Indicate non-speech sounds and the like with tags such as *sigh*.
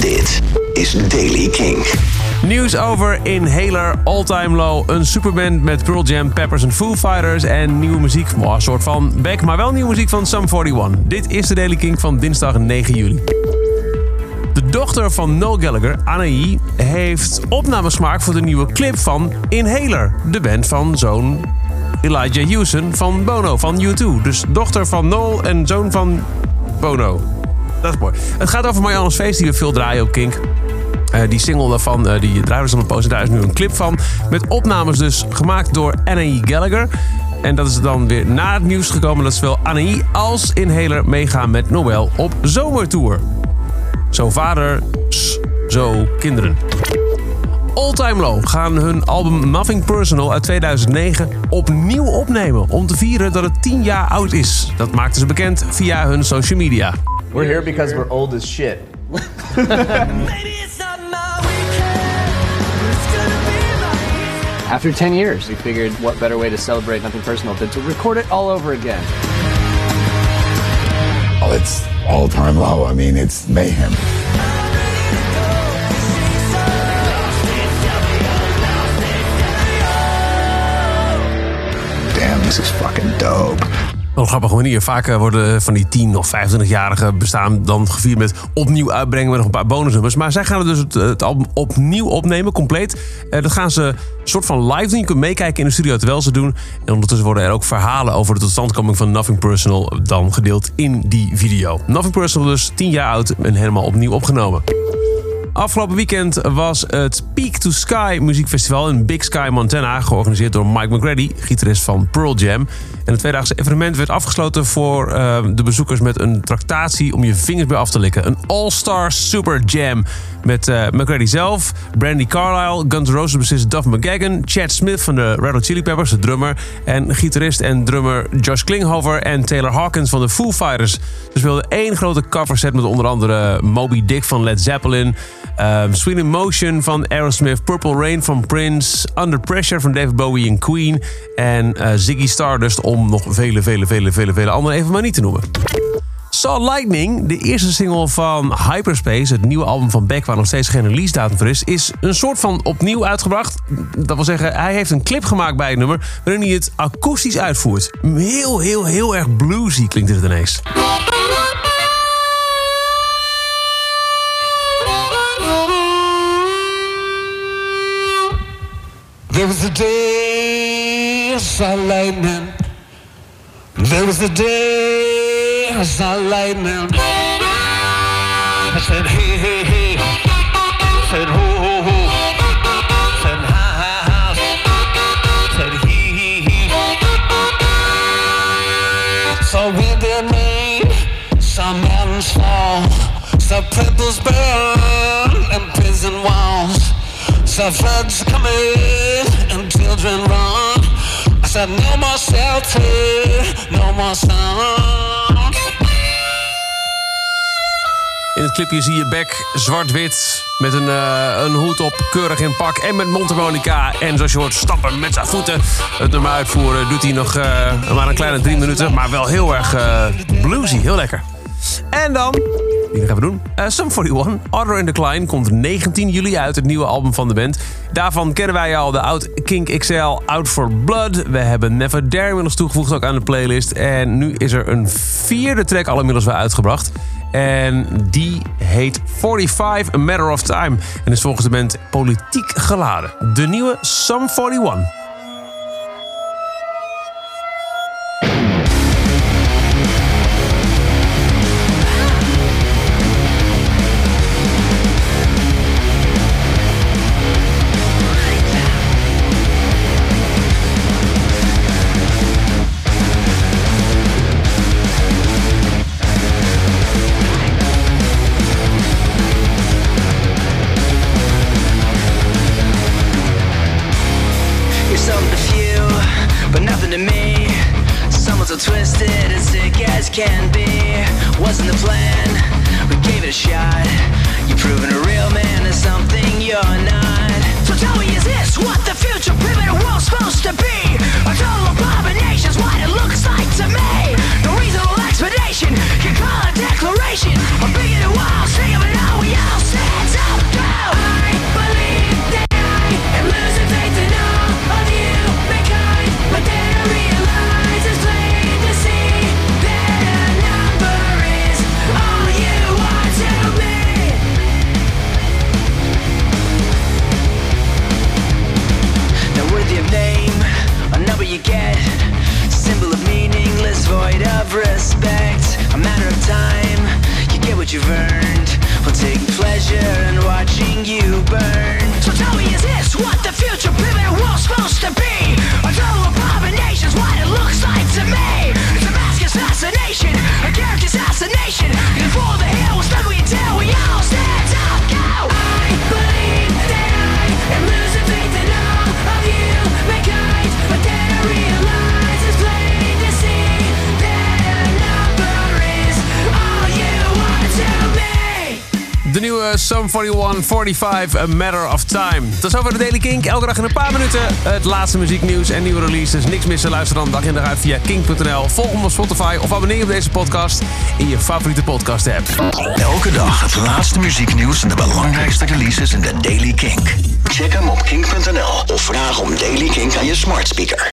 Dit is Daily King. Nieuws over Inhaler, All Time Low, een superband met Pearl Jam, Peppers en Foo Fighters en nieuwe muziek, oh, een soort van back, maar wel nieuwe muziek van Sum 41. Dit is de Daily King van dinsdag 9 juli. De dochter van Noel Gallagher, Anaï, heeft opnamesmaak voor de nieuwe clip van Inhaler, de band van zoon Elijah Houston van Bono van U2. Dus dochter van Noel en zoon van Bono. Dat is mooi. Het gaat over Marianne's Feest, die we veel draaien op Kink. Uh, die single daarvan, uh, die draaien we op post. En daar is nu een clip van. Met opnames dus gemaakt door Anaï Gallagher. En dat is dan weer na het nieuws gekomen dat zowel Anaï als Inhaler meegaan met Noël op zomertour. Zo vader, zo kinderen. All Time Low gaan hun album Nothing Personal uit 2009 opnieuw opnemen om te vieren dat het 10 jaar oud is. Dat maakten ze bekend via hun social media. We're here because we're old as shit. *laughs* *laughs* After 10 years, we figured what better way to celebrate Nothing Personal than to record it all over again. Oh, it's all time low. I mean, it's mayhem. Damn, this is fucking dope. Wel een grappige manier. Vaak worden van die 10 of 25-jarige bestaan dan gevierd met opnieuw uitbrengen met nog een paar bonusnummers. Maar zij gaan dus het, het album opnieuw opnemen, compleet. Uh, dat gaan ze een soort van live doen. Je kunt meekijken in de studio terwijl ze doen. En ondertussen worden er ook verhalen over de totstandkoming van Nothing Personal dan gedeeld in die video. Nothing Personal dus 10 jaar oud en helemaal opnieuw opgenomen. Afgelopen weekend was het Peak to Sky muziekfestival in Big Sky, Montana, georganiseerd door Mike McGrady, gitarist van Pearl Jam. En het tweedaagse evenement werd afgesloten voor uh, de bezoekers met een tractatie om je vingers bij af te likken. Een All-Star Super Jam met uh, McGrady zelf, Brandy Carlisle, Guns N' Roses bassist Duff McGagan, Chad Smith van de Red Hot Chili Peppers, de drummer, en gitarist en drummer Josh Klinghoffer en Taylor Hawkins van de Foo Fighters. Ze speelden één grote coverset met onder andere Moby Dick van Led Zeppelin, uh, Sweet Emotion van Aerosmith, Purple Rain van Prince, Under Pressure van David Bowie en Queen en uh, Ziggy Stardust om nog vele, vele, vele, vele, vele andere even maar niet te noemen. Saw Lightning, de eerste single van Hyperspace, het nieuwe album van Beck, waar nog steeds geen release datum voor is, is een soort van opnieuw uitgebracht. Dat wil zeggen, hij heeft een clip gemaakt bij het nummer, waarin hij het akoestisch uitvoert. Heel, heel, heel erg bluesy klinkt het ineens. There was a day I saw lightning. There was a day I saw lightning. I said, hey, hey, hey. I said, ho, ho, ho. I said, ha, ha, ha. I said, he, he, he. Saw wind and rain. Saw mountains fall. Saw pebbles burn and prison walls. Saw floods coming and children run. I said, no more shelter, no more sun. In het clipje zie je Beck zwart-wit met een, uh, een hoed op, keurig in pak en met mondharmonica. En zoals je hoort stappen met zijn voeten. Het nummer uitvoeren doet hij nog uh, maar een kleine drie minuten. Maar wel heel erg uh, bluesy, heel lekker. En dan, die gaan we doen. Uh, Sum 41, Order in Decline, komt 19 juli uit, het nieuwe album van de band. Daarvan kennen wij al de oud Kink XL Out for Blood. We hebben Never Dare inmiddels toegevoegd ook aan de playlist. En nu is er een vierde track al inmiddels weer uitgebracht. En die heet 45 A Matter of Time. En is volgens de band politiek geladen. De nieuwe Sum 41. Twisted and sick as can be. Wasn't the plan, we gave it a shot. You're proving a real man you get. Symbol of meaningless, void of respect. A matter of time, you get what you've earned. We'll take pleasure in watching you burn. So tell me, is this what the de nieuwe Sum 41 45 A Matter of Time. Tot zover de Daily Kink. Elke dag in een paar minuten het laatste muzieknieuws en nieuwe releases. Niks missen, luister dan dag in dag uit via kink.nl. Volg hem op Spotify of abonneer op deze podcast in je favoriete podcast app. Elke dag het laatste muzieknieuws en de belangrijkste releases in de Daily Kink. Check hem op kink.nl of vraag om Daily Kink aan je smart speaker.